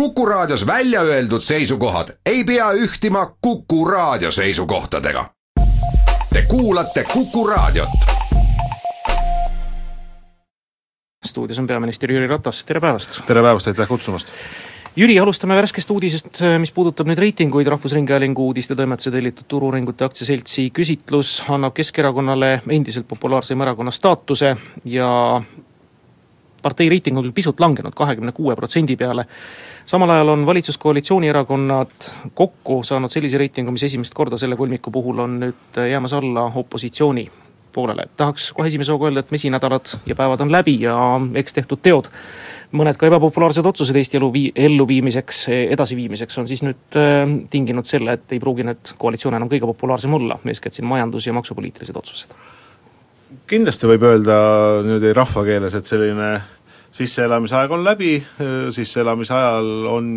Kuku Raadios välja öeldud seisukohad ei pea ühtima Kuku Raadio seisukohtadega. Te kuulate Kuku Raadiot. stuudios on peaminister Jüri Ratas, tere päevast! tere päevast, aitäh kutsumast! Jüri, alustame värskest uudisest, mis puudutab nüüd reitinguid, Rahvusringhäälingu uudistetoimetuse tellitud Turu-uuringute aktsiaseltsi küsitlus annab Keskerakonnale endiselt populaarseima erakonna staatuse ja partei reiting on küll pisut langenud, kahekümne kuue protsendi peale. samal ajal on valitsuskoalitsiooni erakonnad kokku saanud sellise reitingu, mis esimest korda selle kolmiku puhul on nüüd jäämas alla opositsiooni poolele. tahaks kohe esimese hooga öelda, et mesinädalad ja päevad on läbi ja eks tehtud teod, mõned ka ebapopulaarsed otsused Eesti elu vii-, elluviimiseks, edasiviimiseks on siis nüüd äh, tinginud selle, et ei pruugi nüüd koalitsioon enam kõige populaarsem olla, eeskätt siin majandus- ja maksupoliitilised otsused. Kindlasti võib öelda niimoodi rahvakeeles, et selline sisseelamise aeg on läbi, sisseelamise ajal on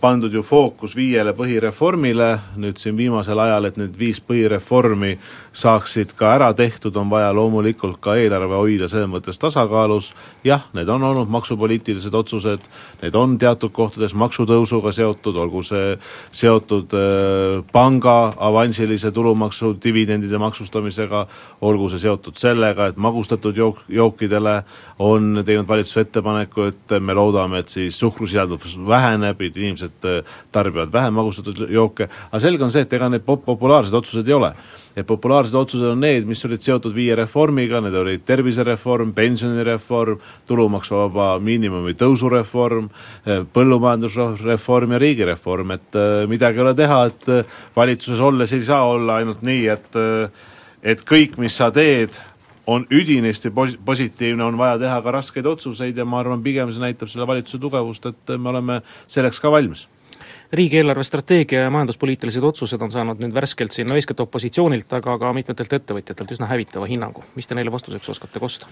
pandud ju fookus viiele põhireformile, nüüd siin viimasel ajal, et need viis põhireformi saaksid ka ära tehtud, on vaja loomulikult ka eelarve hoida selles mõttes tasakaalus, jah, need on olnud maksupoliitilised otsused, need on teatud kohtades maksutõusuga seotud, olgu see seotud äh, panga avansilise tulumaksu dividendide maksustamisega, olgu see seotud sellega, et magustatud jook, jookidele on teinud valitsus ettepaneku, et me loodame, et siis suhkrusisaldus väheneb, et inimesed tarbivad vähem magustatud jooke, aga selge on see, et ega need pop-, populaarsed otsused ei ole. Et populaarsed otsused on need, mis olid seotud viie reformiga, need olid tervisereform, pensionireform, tulumaksuvaba miinimumi tõusureform, põllumajandusreform ja riigireform, et midagi ei ole teha, et valitsuses olles ei saa olla ainult nii, et et kõik, mis sa teed, on üdinisti pos-, positiivne, on vaja teha ka raskeid otsuseid ja ma arvan, pigem see näitab selle valitsuse tugevust, et me oleme selleks ka valmis riigi eelarvestrateegia ja majanduspoliitilised otsused on saanud nüüd värskelt siin no eeskätt opositsioonilt, aga ka mitmetelt ettevõtjatelt üsna hävitava hinnangu, mis te neile vastuseks oskate kosta?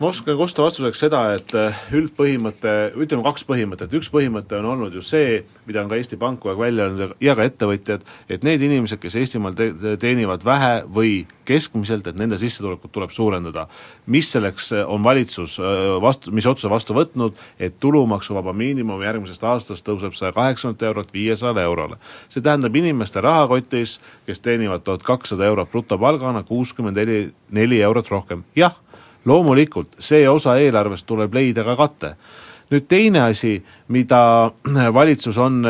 Ma oskan kosta vastuseks seda, et üldpõhimõte, ütleme kaks põhimõtet, üks põhimõte on olnud ju see, mida on ka Eesti Pank kogu aeg välja öelnud ja ka ettevõtjad, et need inimesed, kes Eestimaal te teenivad vähe või keskmiselt, et nende sissetulekut tuleb suurendada. mis selleks on valitsus vastu, mis otsuse vastu võtnud, et tulumaksuvaba miinimum järgmisest aastast tõuseb saja kaheksakümnelt eurolt viiesajale eurole. see tähendab inimeste rahakotis, kes teenivad tuhat kakssada eurot brutopalgana, kuuskümmend neli, neli eurot rohkem, jah loomulikult see osa eelarvest tuleb leida ka kate. nüüd teine asi, mida valitsus on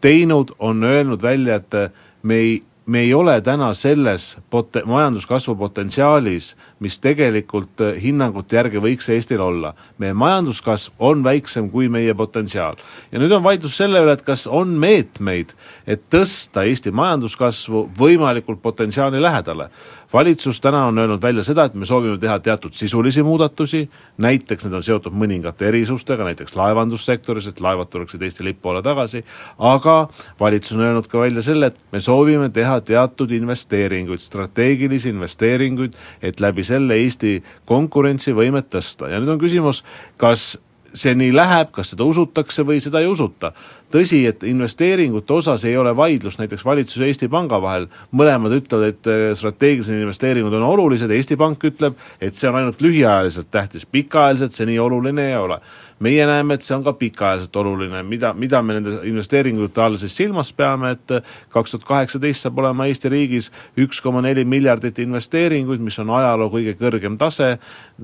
teinud, on öelnud välja, et me ei me ei ole täna selles pot-, majanduskasvu potentsiaalis, mis tegelikult hinnangute järgi võiks Eestil olla. meie majanduskasv on väiksem kui meie potentsiaal. ja nüüd on vaidlus selle üle, et kas on meetmeid, et tõsta Eesti majanduskasvu võimalikult potentsiaali lähedale valitsus täna on öelnud välja seda, et me soovime teha teatud sisulisi muudatusi, näiteks need on seotud mõningate erisustega, näiteks laevandussektoris, et laevad tuleksid Eesti lipu alla tagasi, aga valitsus on öelnud ka välja selle, et me soovime teha teatud investeeringuid, strateegilisi investeeringuid, et läbi selle Eesti konkurentsivõimet tõsta. Ja nüüd on küsimus, kas see nii läheb, kas seda usutakse või seda ei usuta. tõsi, et investeeringute osas ei ole vaidlust näiteks valitsuse ja Eesti Panga vahel, mõlemad ütlevad, et strateegilised investeeringud on olulised, Eesti Pank ütleb, et see on ainult lühiajaliselt tähtis, pikaajaliselt see nii oluline ei ole meie näeme, et see on ka pikaajaliselt oluline, mida, mida me nende investeeringute all siis silmas peame, et kaks tuhat kaheksateist saab olema Eesti riigis üks koma neli miljardit investeeringuid, mis on ajaloo kõige kõrgem tase,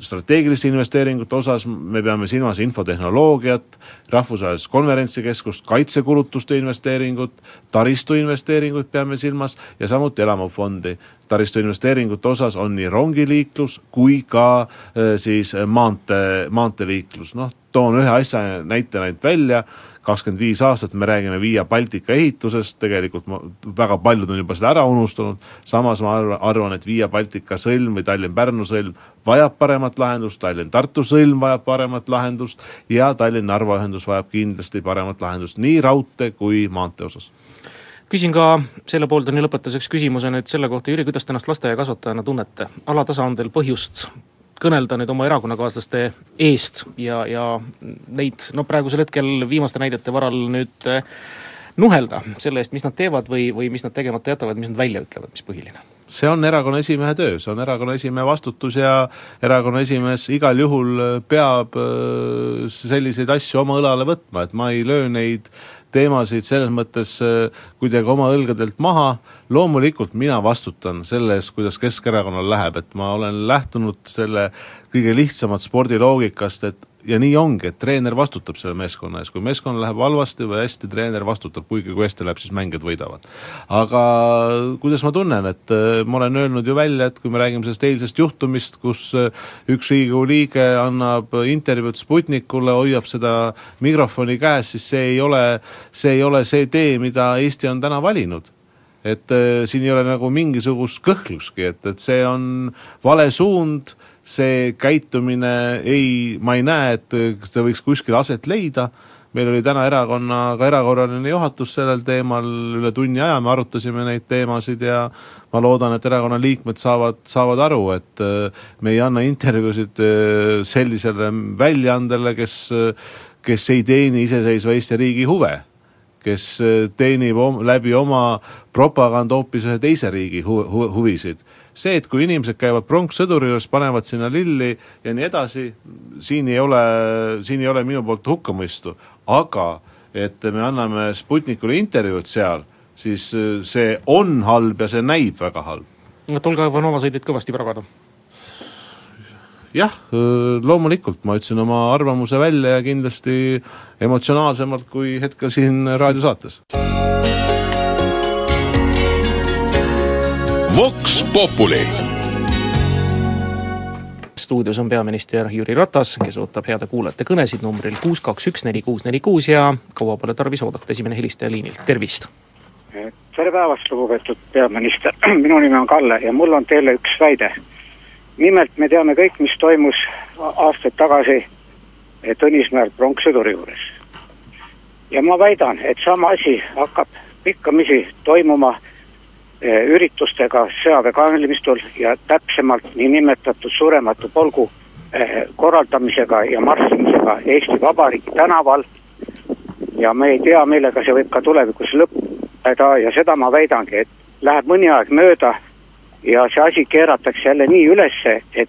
strateegiliste investeeringute osas me peame silmas infotehnoloogiat, rahvusvahelist konverentsikeskust, kaitsekulutuste investeeringut, taristu investeeringuid peame silmas ja samuti elamufondi. Taristu investeeringute osas on nii rongiliiklus kui ka siis maantee, maanteeliiklus, noh toon ühe asja näitena ainult välja, kakskümmend viis aastat me räägime Via Baltica ehitusest, tegelikult ma, väga paljud on juba seda ära unustanud, samas ma arvan, et Via Baltica sõlm või Tallinn-Pärnu sõlm vajab paremat lahendust, Tallinn-Tartu sõlm vajab paremat lahendust ja Tallinn-Narva ühendus vajab kindlasti paremat lahendust nii raudtee kui maantee osas. Küsin ka selle poolteni lõpetuseks küsimuse nüüd selle kohta, Jüri, kuidas te ennast lasteaiakasvatajana tunnete, alatasa on teil põhjust kõnelda nüüd oma erakonnakaaslaste eest ja, ja neid no praegusel hetkel viimaste näidete varal nüüd nuhelda selle eest, mis nad teevad või, või mis nad tegemata jätavad, mis nad välja ütlevad, mis põhiline? see on erakonna esimehe töö, see on erakonna esimehe vastutus ja erakonna esimees igal juhul peab selliseid asju oma õlale võtma, et ma ei löö neid teemasid selles mõttes kuidagi oma õlgadelt maha, loomulikult mina vastutan selle eest, kuidas Keskerakonnal läheb, et ma olen lähtunud selle kõige lihtsamat spordiloogikast, et ja nii ongi, et treener vastutab selle meeskonna ees, kui meeskonnal läheb halvasti või hästi, treener vastutab, kuigi kui hästi läheb, siis mängijad võidavad. aga kuidas ma tunnen, et äh, ma olen öelnud ju välja, et kui me räägime sellest eilsest juhtumist, kus äh, üks Riigikogu liige annab intervjuud Sputnikule, hoiab seda mikrofoni käes, siis see ei ole, see ei ole see tee, mida Eesti on täna valinud et äh, siin ei ole nagu mingisugust kõhklustki, et, et see on vale suund see käitumine ei, ma ei näe, et see võiks kuskil aset leida, meil oli täna erakonnaga erakorraline juhatus sellel teemal, üle tunni aja me arutasime neid teemasid ja ma loodan, et erakonna liikmed saavad, saavad aru, et äh, me ei anna intervjuusid äh, sellisele väljaandele, kes, kes ei teeni iseseisva Eesti riigi huve kes äh, teenib om, läbi oma propaganda hoopis ühe teise riigi hu, hu, huvisid see, et kui inimesed käivad pronkssõduri juures, panevad sinna lilli ja nii edasi, siin ei ole, siin ei ole minu poolt hukkamõistu, aga et me anname Sputnikule intervjuud seal, siis äh, see on halb ja see näib väga halb. no Tolga Ivanova sai teid kõvasti pragada. Jah, äh, loomulikult. Ma ütlesin oma arvamuse välja ja kindlasti emotsionaalsemalt kui hetkel siin raadiosaates Vox Populi. stuudios on peaminister Jüri Ratas, kes ootab heade kuulajate kõnesid numbril kuus, kaks, üks, neli, kuus, neli, kuus ja kaua pole tarvis oodata, esimene helistaja liinil, tervist! tere päevast, lugupeetud peaminister, minu nimi on Kalle ja mul on teile üks väide. nimelt me teame kõik, mis toimus aastaid tagasi Tõnismäel pronkssõduri juures. ja ma väidan, et sama asi hakkab pikkamisi toimuma Eh, üritustega sõjaväekalmistul ja täpsemalt niinimetatud surematu polgu eh, korraldamisega ja marssimisega Eesti Vabariigi tänaval. ja me ei tea, millega see võib ka tulevikus lõppeda ja seda ma väidangi, et läheb mõni aeg mööda ja see asi keeratakse jälle nii ülesse, et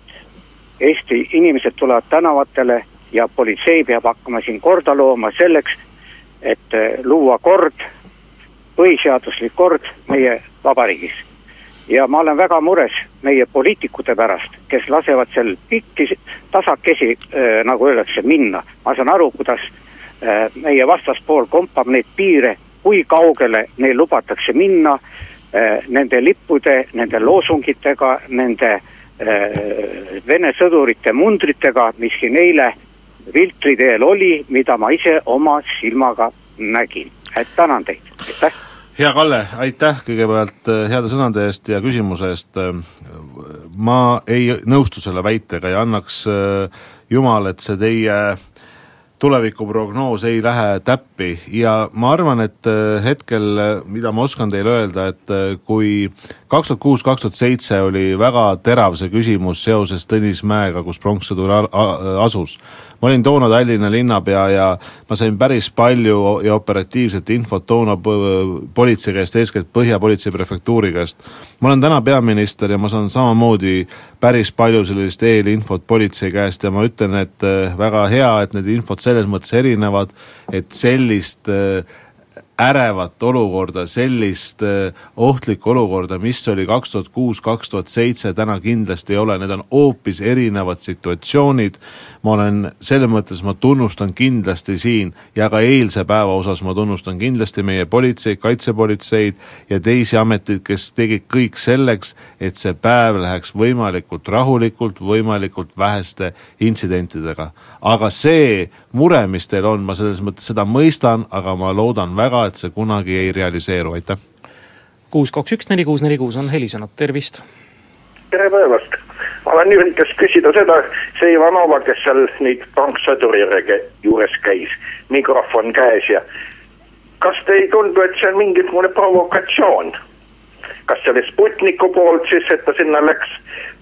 Eesti inimesed tulevad tänavatele ja politsei peab hakkama siin korda looma selleks, et eh, luua kord, põhiseaduslik kord meie vabariigis. ja ma olen väga mures meie poliitikute pärast, kes lasevad sel pikki tasakesi äh,, nagu öeldakse, minna. ma saan aru, kuidas äh, meie vastaspool kompab neid piire, kui kaugele neil lubatakse minna äh, nende lippude, nende loosungitega, nende äh, Vene sõdurite mundritega, mis siin eile Viltri teel oli, mida ma ise oma silmaga nägin. Et tänan teid, aitäh! Hea Kalle, aitäh kõigepealt äh, heade sõnade eest ja küsimuse eest. ma ei nõustu selle väitega ja annaks äh, jumal, et see teie tulevikuprognoos ei lähe täppi. Ja ma arvan, et äh, hetkel, mida ma oskan teile öelda, et kui kaks tuhat kuus, kaks tuhat seitse oli väga terav see küsimus seoses Tõnismäega, kus pronkssõdur asus. ma olin toona Tallinna linnapea ja ma sain päris palju ja operatiivset infot toona politsei käest, eeskätt Põhja politsei prefektuuri käest. ma olen täna peaminister ja ma saan samamoodi päris palju sellist eelinfot politsei käest ja ma ütlen, et äh, väga hea, et need infod selles mõttes erinevad, et sellist äh, ärevat olukorda, sellist äh, ohtlikku olukorda, mis oli kaks tuhat kuus, kaks tuhat seitse, täna kindlasti ei ole, need on hoopis erinevad situatsioonid. ma olen, selles mõttes ma tunnustan kindlasti siin ja ka eilse päeva osas ma tunnustan kindlasti meie politseid, kaitsepolitseid ja teisi ameteid, kes tegid kõik selleks, et see päev läheks võimalikult rahulikult, võimalikult väheste intsidentidega. aga see mure, mis teil on, ma selles mõttes seda mõistan, aga ma loodan väga, et see kunagi ei realiseeru, aitäh. kuus, kaks, üks, neli, kuus, neli, kuus on helisenud, tervist. tere päevast, ma olen üritas küsida seda, see Ivanova, kes seal neid pronkssõduri juures käis, mikrofon käes ja kas te ei tundu, et see on mingisugune provokatsioon? kas see oli Sputniku poolt siis, et ta sinna läks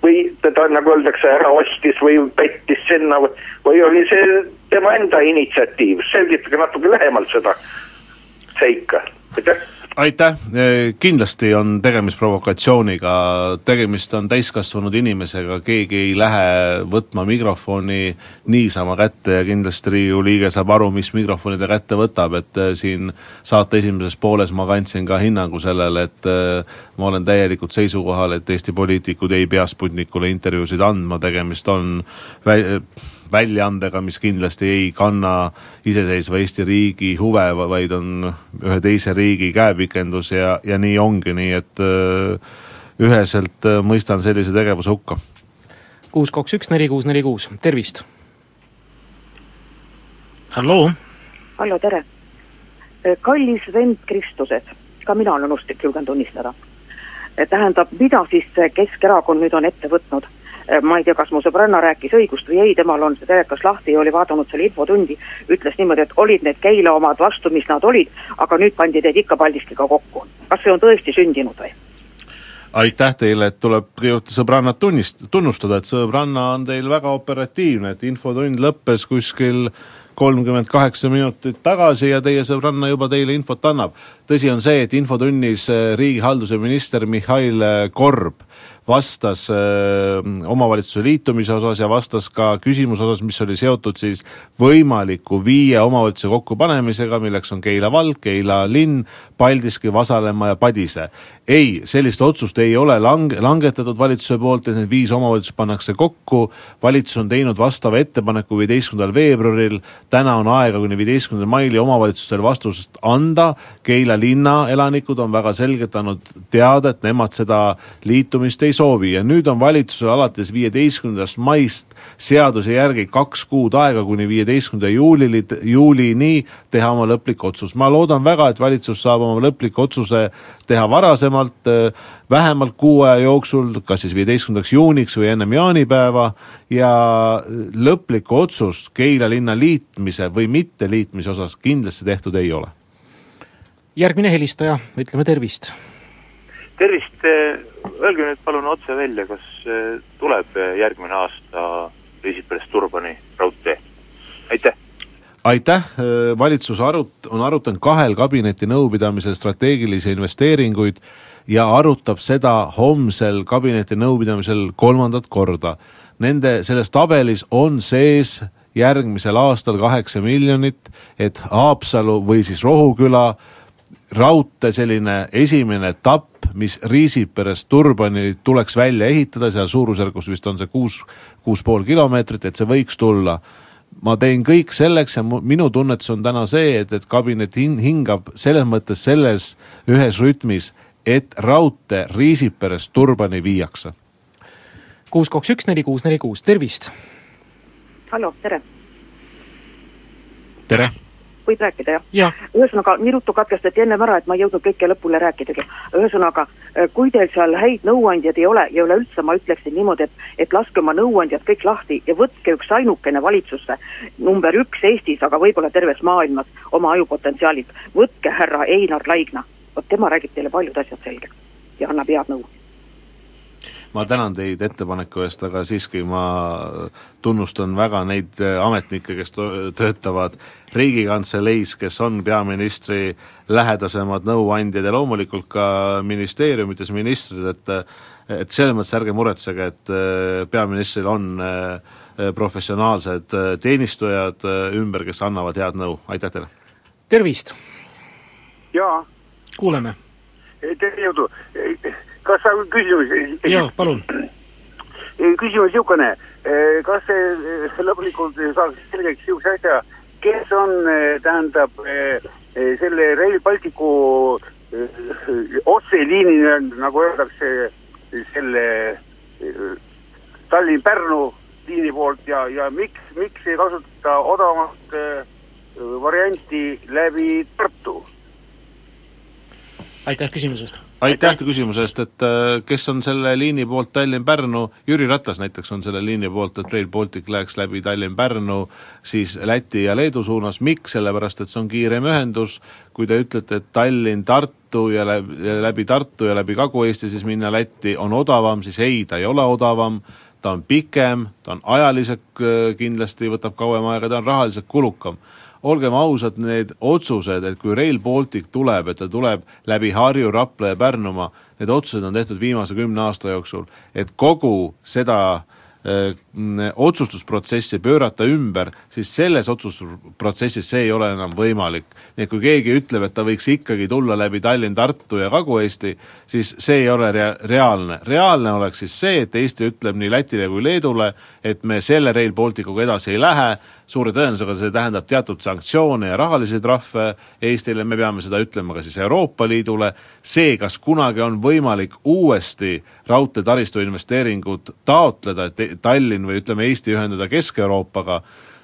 või teda, nagu öeldakse, ära ostis või pettis sinna või, või oli see tema enda initsiatiiv, selgitage natuke lähemalt seda seika, aitäh! Aitäh, kindlasti on tegemist provokatsiooniga, tegemist on täiskasvanud inimesega, keegi ei lähe võtma mikrofoni niisama kätte ja kindlasti Riigikogu liige saab aru, mis mikrofoni ta kätte võtab, et äh, siin saate esimeses pooles ma kandsin ka hinnangu sellele, et äh, ma olen täielikult seisukohal, et Eesti poliitikud ei pea Sputnikule intervjuusid andma, tegemist on vä-, väljaandega, mis kindlasti ei kanna iseseisva Eesti riigi huve, vaid on ühe teise riigi käepikendus ja, ja nii ongi, nii et äh, üheselt äh, mõistan sellise tegevuse hukka. kuus, kaks, üks, neli, kuus, neli, kuus, tervist! halloo! hallo, tere! kallis vend Kristused, ka mina olen usklik, julgen tunnistada. tähendab, mida siis Keskerakond nüüd on ette võtnud Äh, ma ei tea, kas mu sõbranna rääkis õigust või ei, temal on see telekas lahti ja oli vaadanud selle infotundi, ütles niimoodi, et olid need Keila omad vastu, mis nad olid, aga nüüd pandi teid ikka Paldiskiga kokku. kas see on tõesti sündinud või? aitäh teile, et tuleb kõigepealt sõbrannat tunnist-, tunnustada, et sõbranna on teil väga operatiivne, et infotund lõppes kuskil kolmkümmend kaheksa minutit tagasi ja teie sõbranna juba teile infot annab. tõsi on see, et infotunnis äh, riigihalduse minister Mihhail Korb vastas öö, äh, omavalitsuse liitumise osas ja vastas ka küsimuse osas, mis oli seotud siis võimaliku viie omavalitsuse kokkupanemisega, milleks on Keila vald, Keila linn, Paldiski, Vasalemma ja Padise. ei, sellist otsust ei ole lang-, langetatud valitsuse poolt, et need viis omavalitsust pannakse kokku, valitsus on teinud vastava ettepaneku viieteistkümnendal veebruaril, täna on aega kuni viieteistkümnendal maili omavalitsustel vastust anda, Keila linna elanikud on väga selgelt andnud teada, et nemad seda liitumist ei soovi ja nüüd on valitsusel alates viieteistkümnendast maist seaduse järgi kaks kuud aega kuni viieteistkümnenda juulini, juulini teha oma lõplik otsus. ma loodan väga, et valitsus saab oma lõpliku otsuse teha varasemalt, vähemalt kuu aja jooksul, kas siis viieteistkümnendaks juuniks või ennem jaanipäeva ja lõplikku otsust Keila linna liitmise või mitteliitmise osas kindlasti tehtud ei ole. järgmine helistaja, ütleme tervist. Tervist öelge nüüd palun otse välja, kas eh, tuleb eh, järgmine aasta Riisiperest Turbani raudtee, aitäh! aitäh, eh, valitsus arut-, on arutanud kahel kabineti nõupidamisel strateegilisi investeeringuid ja arutab seda homsel kabineti nõupidamisel kolmandat korda. Nende, selles tabelis on sees järgmisel aastal kaheksa miljonit, et Haapsalu või siis Rohuküla raudtee selline esimene etapp, mis Riisiperest Turbani tuleks välja ehitada, seal suurusjärgus vist on see kuus, kuus pool kilomeetrit, et see võiks tulla. ma teen kõik selleks ja minu tunnetus on täna see, et, et kabinet hin-, hingab selles mõttes selles ühes rütmis, et raudtee Riisiperest Turbani viiakse. kuus, kaks, üks, neli, kuus, neli, kuus, tervist! hallo, tere! tere! Võib rääkida, jah ja.? ühesõnaga, nii ruttu katkestati ennem ära, et ma ei jõudnud kõike lõpule rääkidagi. ühesõnaga, äh, kui teil seal häid nõuandjaid ei ole ja üleüldse ma ütleksin niimoodi, et, et laske oma nõuandjad kõik lahti ja võtke üks ainukene valitsusse, number üks Eestis, aga võib-olla terves maailmas oma ajupotentsiaalid, võtke härra Einar Laigna, vot tema räägib teile paljud asjad selgeks ja annab head nõu ma tänan teid ettepaneku eest, aga siiski ma tunnustan väga neid äh, ametnikke, kes töötavad Riigikantseleis, kes on peaministri lähedasemad nõuandjad ja loomulikult ka ministeeriumites ministrid, et et selles mõttes ärge muretsege, et äh, peaministril on äh, professionaalsed teenistujad ümber, kes annavad head nõu, aitäh teile! tervist! jaa. kuuleme. tere jõudu kas sa küsimus? jaa, palun. küsimus niisugune, kas see lõplikult saaks selgeks niisuguse asja, kes on, tähendab, selle Rail Balticu otseliini, nagu öeldakse, selle Tallinn-Pärnu liini poolt ja, ja miks, miks ei kasutata odavamat varianti läbi Tartu? Aitäh küsimuse eest! Aitäh küsimuse eest, et äh, kes on selle liini poolt Tallinn-Pärnu, Jüri Ratas näiteks on selle liini poolt, et Rail Baltic läheks läbi Tallinn-Pärnu siis Läti ja Leedu suunas, miks, sellepärast et see on kiirem ühendus, kui te ütlete, et Tallinn-Tartu ja läbi, läbi Tartu ja läbi Kagu-Eesti siis minna Lätti on odavam, siis ei, ta ei ole odavam, ta on pikem, ta on ajaliselt äh, kindlasti, võtab kauem aega, ta on rahaliselt kulukam olgem ausad, need otsused, et kui Rail Baltic tuleb, et ta tuleb läbi Harju, Rapla ja Pärnumaa, need otsused on tehtud viimase kümne aasta jooksul, et kogu seda öö, otsustusprotsessi pöörata ümber, siis selles otsustusprotsessis see ei ole enam võimalik. nii et kui keegi ütleb, et ta võiks ikkagi tulla läbi Tallinn, Tartu ja Kagu-Eesti, siis see ei ole rea-, reaalne. reaalne oleks siis see, et Eesti ütleb nii Lätile kui Leedule, et me selle Rail Balticuga edasi ei lähe, suure tõenäosusega see tähendab teatud sanktsioone ja rahalisi trahve Eestile, me peame seda ütlema ka siis Euroopa Liidule, see, kas kunagi on võimalik uuesti raudteetaristu investeeringut taotleda, et Tallinn või ütleme, Eesti ühendada Kesk-Euroopaga,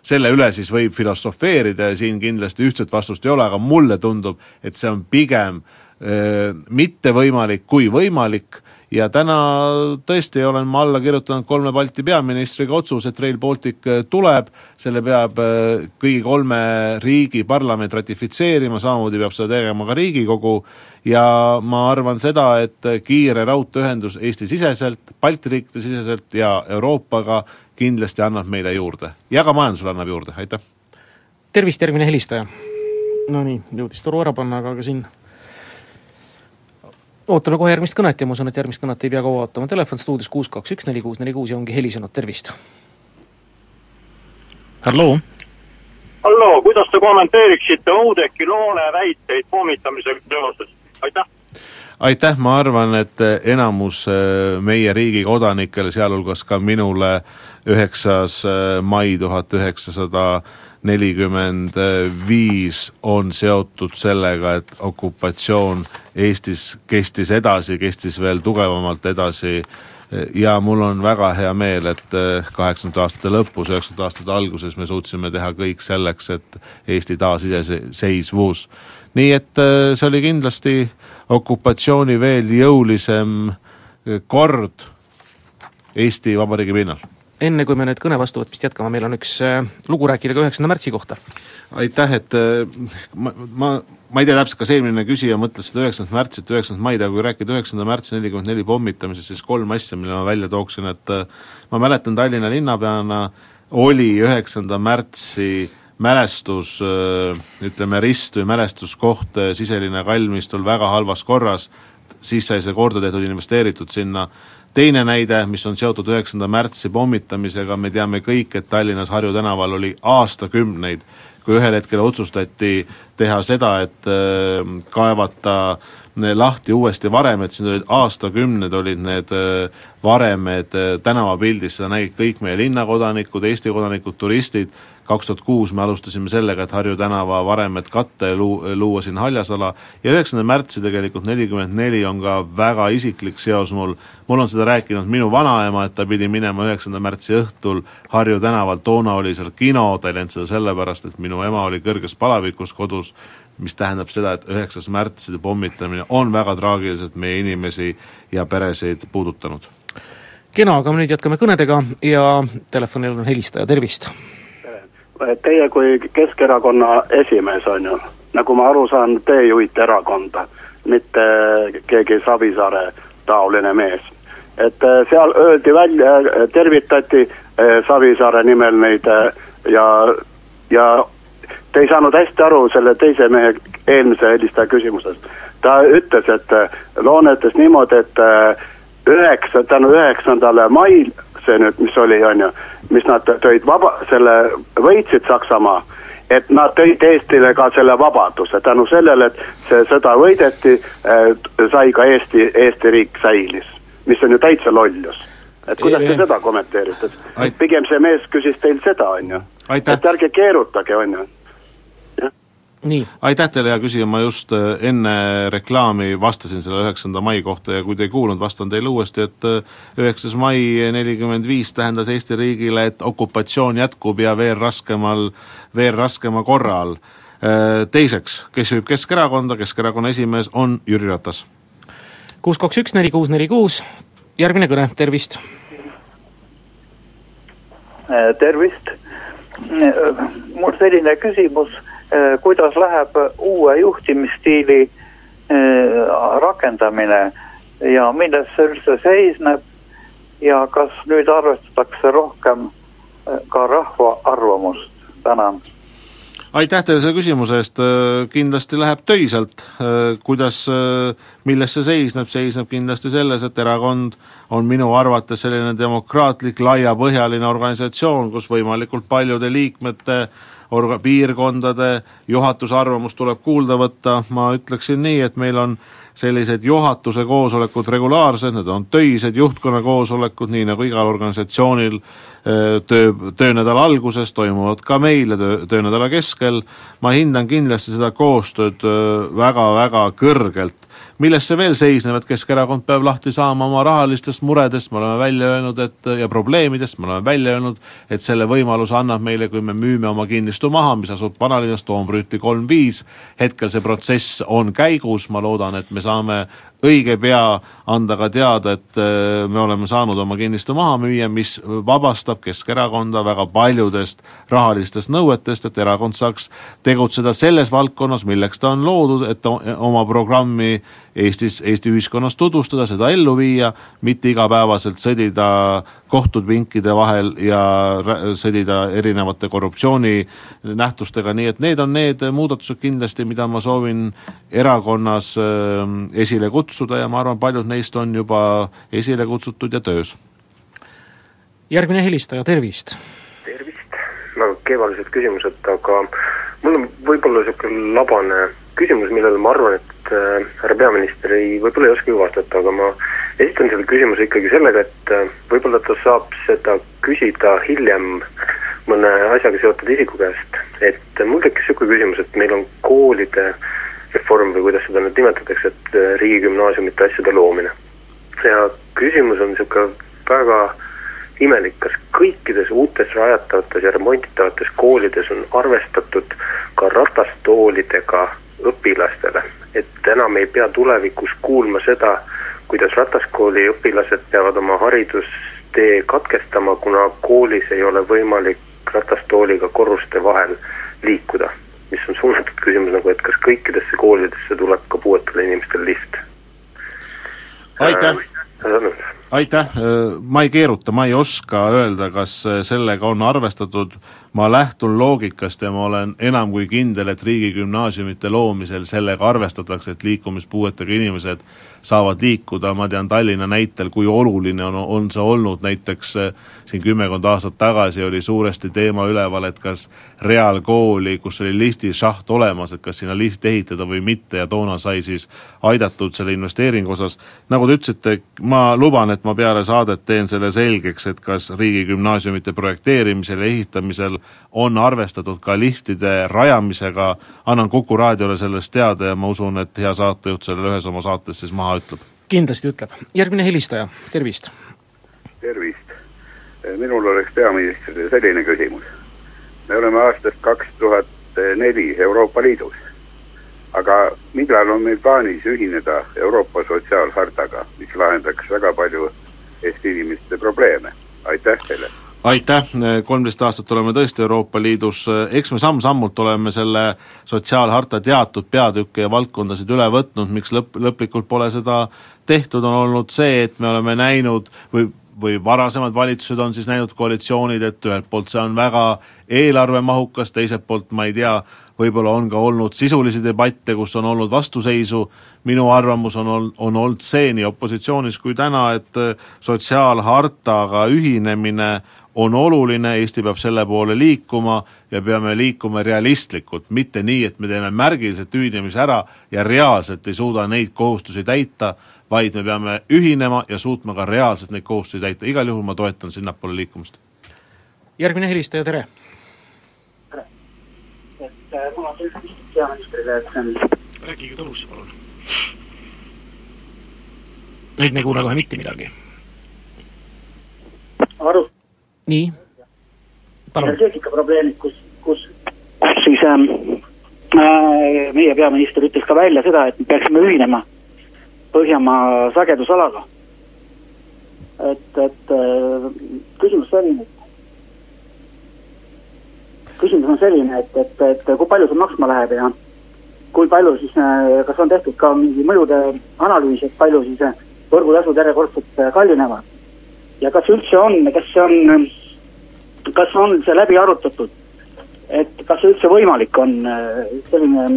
selle üle siis võib filosofeerida ja siin kindlasti ühtset vastust ei ole, aga mulle tundub, et see on pigem öö, mitte võimalik kui võimalik ja täna tõesti olen ma alla kirjutanud kolme Balti peaministriga otsuse, et Rail Baltic tuleb, selle peab kõigi kolme riigi parlament ratifitseerima, samamoodi peab seda tegema ka Riigikogu ja ma arvan seda, et kiire raudteeühendus Eesti-siseselt, Balti riikide siseselt ja Euroopaga kindlasti annab meile juurde ja ka majandusele annab juurde, aitäh! tervist, järgmine helistaja. Nonii, jõudis toru ära panna, aga ka siin ootame kohe järgmist kõnet ja ma usun, et järgmist kõnet ei pea kaua ootama. Telefon stuudios kuus, kaks, üks, neli, kuus, neli, kuus ja ongi helisenud, tervist. halloo. halloo, kuidas te kommenteeriksite Oudekki Loone väiteid pommitamisega seoses, aitäh aitäh, ma arvan, et enamus äh, meie riigi kodanikel, sealhulgas ka minule, üheksas äh, mai tuhat üheksasada nelikümmend viis on seotud sellega, et okupatsioon Eestis kestis edasi, kestis veel tugevamalt edasi ja mul on väga hea meel, et kaheksakümnendate aastate lõpus, üheksakümnendate aastate alguses me suutsime teha kõik selleks, et Eesti taasiseseisvus. nii et see oli kindlasti okupatsiooni veel jõulisem kord Eesti Vabariigi pinnal enne kui me nüüd kõne vastuvõtmist jätkame, meil on üks lugu rääkida ka üheksanda märtsi kohta. aitäh, et ma, ma, ma ei tea täpselt, kas eelmine küsija mõtles seda üheksandat märtsi, et üheksandat maid, aga kui rääkida üheksanda märtsi nelikümmend neli pommitamisest, siis kolm asja, mille ma välja tooksin, et ma mäletan Tallinna linnapeana oli üheksanda märtsi mälestus, ütleme rist või mälestuskoht Siselinna kalmistul väga halvas korras, siis sai see korda tehtud, investeeritud sinna teine näide, mis on seotud üheksanda märtsi pommitamisega, me teame kõik, et Tallinnas Harju tänaval oli aastakümneid, kui ühel hetkel otsustati teha seda, et äh, kaevata lahti uuesti varemed, siin olid aastakümned, olid need äh, varemed äh, tänavapildis, seda nägid kõik meie linnakodanikud, Eesti kodanikud, turistid, kaks tuhat kuus me alustasime sellega, et Harju tänava varemed katta ja luu-, luua siin haljasala. Ja üheksanda märtsi tegelikult nelikümmend neli on ka väga isiklik seos mul, mul on seda rääkinud minu vanaema, et ta pidi minema üheksanda märtsi õhtul Harju tänaval, toona oli seal kino, ta ei läinud seda sellepärast, et minu ema oli kõrges palavikus kodus, mis tähendab seda, et üheksas märtside pommitamine on väga traagiliselt meie inimesi ja peresid puudutanud. kena, aga nüüd jätkame kõnedega ja telefonil on helistaja, tervist teie kui Keskerakonna esimees, on ju, nagu ma aru saan, te juhite erakonda, mitte keegi Savisaare taoline mees. et äh, seal öeldi välja, tervitati äh, Savisaare nimel neid äh, ja, ja te ei saanud hästi aru selle teise mehe, eelmise helistaja küsimusest. ta ütles, et Loone ütles niimoodi, et üheksa, tänu üheksandale mail, see nüüd, mis oli, on ju mis nad tõid vaba, selle võitsid Saksamaa, et nad tõid Eestile ka selle vabaduse, tänu sellele, et see sõda võideti äh,, sai ka Eesti, Eesti riik säilis, mis on ju täitsa lollus. et kuidas te seda kommenteerite, pigem see mees küsis teil seda, on ju. et ärge keerutage, on ju aitäh teile, hea küsija, ma just äh, enne reklaami vastasin selle üheksanda mai kohta ja kui te ei kuulnud, vastan teile uuesti, et äh, üheksas mai nelikümmend viis tähendas Eesti riigile, et okupatsioon jätkub ja veel raskemal, veel raskema korra all. Äh, teiseks, kes juhib Keskerakonda, Keskerakonna esimees on Jüri Ratas. kuus, kaks, üks, neli, kuus, neli, kuus, järgmine kõne, tervist! tervist! mul selline küsimus kuidas läheb uue juhtimisstiili äh, rakendamine ja milles see üldse seisneb ja kas nüüd arvestatakse rohkem äh, ka rahva arvamust, tänan. aitäh teile selle küsimuse eest, kindlasti läheb töiselt, kuidas, milles see seisneb, seisneb kindlasti selles, et erakond on minu arvates selline demokraatlik laiapõhjaline organisatsioon, kus võimalikult paljude liikmete orga-, piirkondade juhatuse arvamust tuleb kuulda võtta, ma ütleksin nii, et meil on sellised juhatuse koosolekud regulaarsed, need on töised juhtkonna koosolekud, nii nagu igal organisatsioonil töö, töönädala alguses toimuvad ka meil ja töö, töönädala keskel, ma hindan kindlasti seda koostööd väga-väga kõrgelt milles see veel seisneb, et Keskerakond peab lahti saama oma rahalistest muredest, me oleme välja öelnud, et ja probleemidest, me oleme välja öelnud, et selle võimaluse annab meile, kui me müüme oma kinnistu maha, mis asub vanalinnas Toombrüti kolm viis, hetkel see protsess on käigus, ma loodan, et me saame õige pea anda ka teada, et äh, me oleme saanud oma kinnistu maha müüa, mis vabastab Keskerakonda väga paljudest rahalistest nõuetest, et erakond saaks tegutseda selles valdkonnas, milleks ta on loodud, et oma programmi Eestis, Eesti ühiskonnas tutvustada, seda ellu viia, mitte igapäevaselt sõdida kohtupinkide vahel ja sõdida erinevate korruptsiooninähtustega, nii et need on need muudatused kindlasti, mida ma soovin erakonnas ähm, esile kutsuda ja ma arvan, paljud neist on juba esile kutsutud ja töös. järgmine helistaja, tervist! tervist, väga kevalised küsimused, aga mul on võib-olla niisugune labane küsimus, millele ma arvan, et et äh, härra peaminister ei, võib-olla ei oskagi vastata, aga ma esitan selle küsimuse ikkagi sellega, et äh, võib-olla ta saab seda küsida hiljem mõne asjaga seotud isiku käest. et mul tekkis niisugune küsimus, et meil on koolide reform või kuidas seda nüüd nimetatakse, et äh, riigigümnaasiumite asjade loomine. ja küsimus on niisugune väga imelik, kas kõikides uutes rajatavates ja remonditavates koolides on arvestatud ka ratastoolidega õpilastele et enam ei pea tulevikus kuulma seda, kuidas rataskooli õpilased peavad oma haridustee katkestama, kuna koolis ei ole võimalik ratastooliga korruste vahel liikuda. mis on suunatud küsimus nagu, et kas kõikidesse koolidesse tuleb ka puuetele inimestele lift? aitäh äh,! Aitäh, ma ei keeruta, ma ei oska öelda, kas sellega on arvestatud. Ma lähtun loogikast ja ma olen enam kui kindel, et riigigümnaasiumite loomisel sellega arvestatakse, et liikumispuuetega inimesed saavad liikuda, ma tean Tallinna näitel, kui oluline on, on see olnud, näiteks eh, siin kümmekond aastat tagasi oli suuresti teema üleval, et kas reaalkooli, kus oli liftišaht olemas, et kas sinna lift ehitada või mitte. Ja toona sai siis aidatud selle investeeringu osas. nagu te ütlesite, ma luban, et ma peale saadet teen selle selgeks, et kas riigigümnaasiumite projekteerimisel ja ehitamisel on arvestatud ka liftide rajamisega, annan Kuku raadiole sellest teada ja ma usun, et hea saatejuht selle ühes oma saates siis maha ütleb. kindlasti ütleb, järgmine helistaja, tervist! tervist! minul oleks peaministrile selline küsimus. me oleme aastast kaks tuhat neli Euroopa Liidus, aga millal on meil plaanis ühineda Euroopa sotsiaalhartaga, mis lahendaks väga palju Eesti inimeste probleeme, aitäh teile! aitäh, kolmteist aastat oleme tõesti Euroopa Liidus, eks me samm-sammult oleme selle sotsiaalharta teatud peatükke ja valdkondasid üle võtnud, miks lõpp, lõplikult pole seda tehtud, on olnud see, et me oleme näinud või või varasemad valitsused on siis näinud koalitsioonid, et ühelt poolt see on väga eelarvemahukas, teiselt poolt ma ei tea, võib-olla on ka olnud sisulisi debatte, kus on olnud vastuseisu, minu arvamus on ol-, on olnud see nii opositsioonis kui täna, et sotsiaalhartaga ühinemine on oluline, Eesti peab selle poole liikuma ja peame liikuma realistlikult, mitte nii, et me teeme märgiliselt ühinemise ära ja reaalselt ei suuda neid kohustusi täita, vaid me peame ühinema ja suutma ka reaalselt neid kohustusi täita, igal juhul ma toetan sinnapoole liikumist. järgmine helistaja, tere! tere! et äh, mul on küsimus peaministrile, et see on rääkige tõusi, palun. nüüd me ei kuule kohe mitte midagi. aru nii, palun. energeetika probleemid, kus, kus, kus siis ähm, äh, meie peaminister ütles ka välja seda, et me peaksime ühinema Põhjamaa sagedusalaga. et, et äh, küsimus selline, küsimus on selline, et, et, et kui palju see maksma läheb ja kui palju siis, äh, kas on tehtud ka mingi mõjude analüüs, et palju siis äh, võrgutasud järjekordselt äh, kallinevad? Ja kas üldse on, kas see on, kas on see läbi arutatud, et kas see üldse võimalik on äh, selline,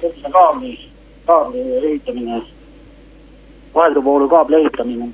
sellise kaabli, kaabli ehitamine, vahelduvoolu kaabli ehitamine?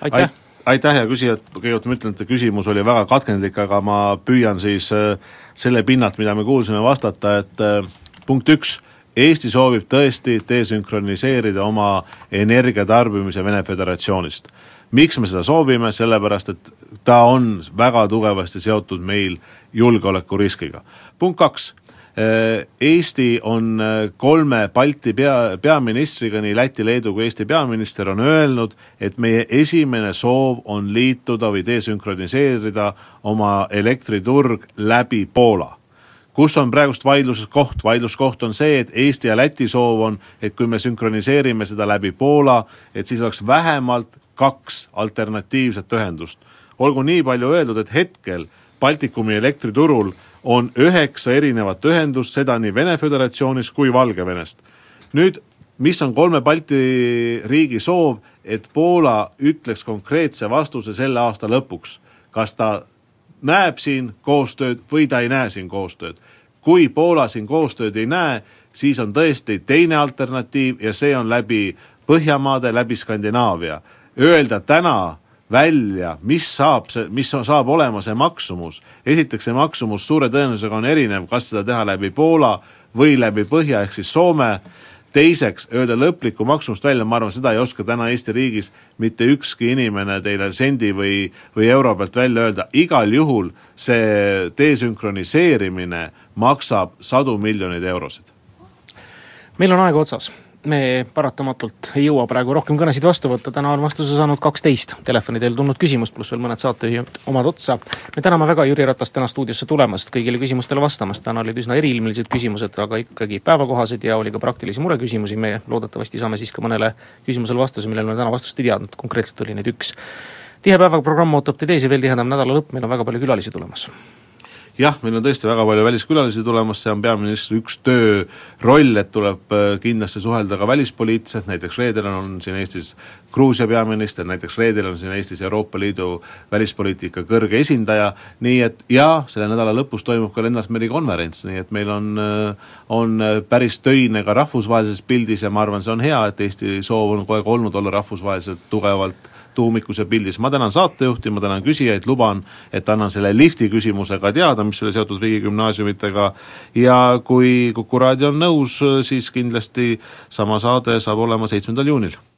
Aitäh! aitäh, hea küsija, et kõigepealt ma ütlen, et küsimus oli väga katkendlik, aga ma püüan siis äh, selle pinnalt, mida me kuulsime, vastata, et äh, punkt üks, Eesti soovib tõesti desünkroniseerida oma energiatarbimise Vene Föderatsioonist. miks me seda soovime, sellepärast et ta on väga tugevasti seotud meil julgeolekuriskiga. punkt kaks, Äh, Eesti on äh, kolme Balti pea, peaministriga, nii Läti, Leedu kui Eesti peaminister on öelnud, et meie esimene soov on liituda või desünkroniseerida oma elektriturg läbi Poola kus on praegust vaidluskoht, vaidluskoht on see, et Eesti ja Läti soov on, et kui me sünkroniseerime seda läbi Poola, et siis oleks vähemalt kaks alternatiivset ühendust. olgu nii palju öeldud, et hetkel Baltikumi elektriturul on üheksa erinevat ühendust, seda nii Vene Föderatsioonis kui Valgevenest. nüüd, mis on kolme Balti riigi soov, et Poola ütleks konkreetse vastuse selle aasta lõpuks, kas ta näeb siin koostööd või ta ei näe siin koostööd. kui Poola siin koostööd ei näe, siis on tõesti teine alternatiiv ja see on läbi Põhjamaade, läbi Skandinaavia. Öelda täna välja, mis saab see, mis saab olema see maksumus. esiteks, see maksumus suure tõenäosusega on erinev, kas seda teha läbi Poola või läbi Põhja ehk siis Soome. Teiseks, öelda lõplikku maksumust välja, ma arvan, seda ei oska täna Eesti riigis mitte ükski inimene teile sendi või, või euro pealt välja öelda, igal juhul see desünkroniseerimine maksab sadu miljoneid eurosid. meil on aeg otsas me paratamatult ei jõua praegu rohkem kõnesid vastu võtta, täna on vastuse saanud kaksteist telefoni teel tulnud küsimust, pluss veel mõned saatejuhid omad otsa. me täname väga Jüri Ratast täna stuudiosse tulemast, kõigile küsimustele vastamast, täna olid üsna eriilmelised küsimused, aga ikkagi päevakohased ja oli ka praktilisi mureküsimusi, me loodetavasti saame siis ka mõnele küsimusele vastuse, millele me täna vastust ei teadnud, konkreetselt oli neid üks. tihe päevaprogramm ootab teid ees ja veel tihedam nädala lõpp, meil on väga palju külalisi tulemas jah, meil on tõesti väga palju väliskülalisi tulemas, see on peaministri üks tööroll, et tuleb äh, kindlasti suhelda ka välispoliitiliselt, näiteks reedel on siin Eestis Gruusia peaminister, näiteks reedel on siin Eestis Euroopa Liidu välispoliitika kõrge esindaja, nii et ja selle nädala lõpus toimub ka Lennart Meri konverents, nii et meil on, äh, on päris töine ka rahvusvahelises pildis ja ma arvan, see on hea, et Eesti soov on kogu aeg olnud olla rahvusvaheliselt tugevalt ja pildis. ma tänan saatejuhti, ma tänan küsijaid, luban, et annan selle lifti küsimuse ka teada, mis oli seotud riigigümnaasiumitega ja kui Kuku raadio on nõus, siis kindlasti sama saade saab olema seitsmendal juunil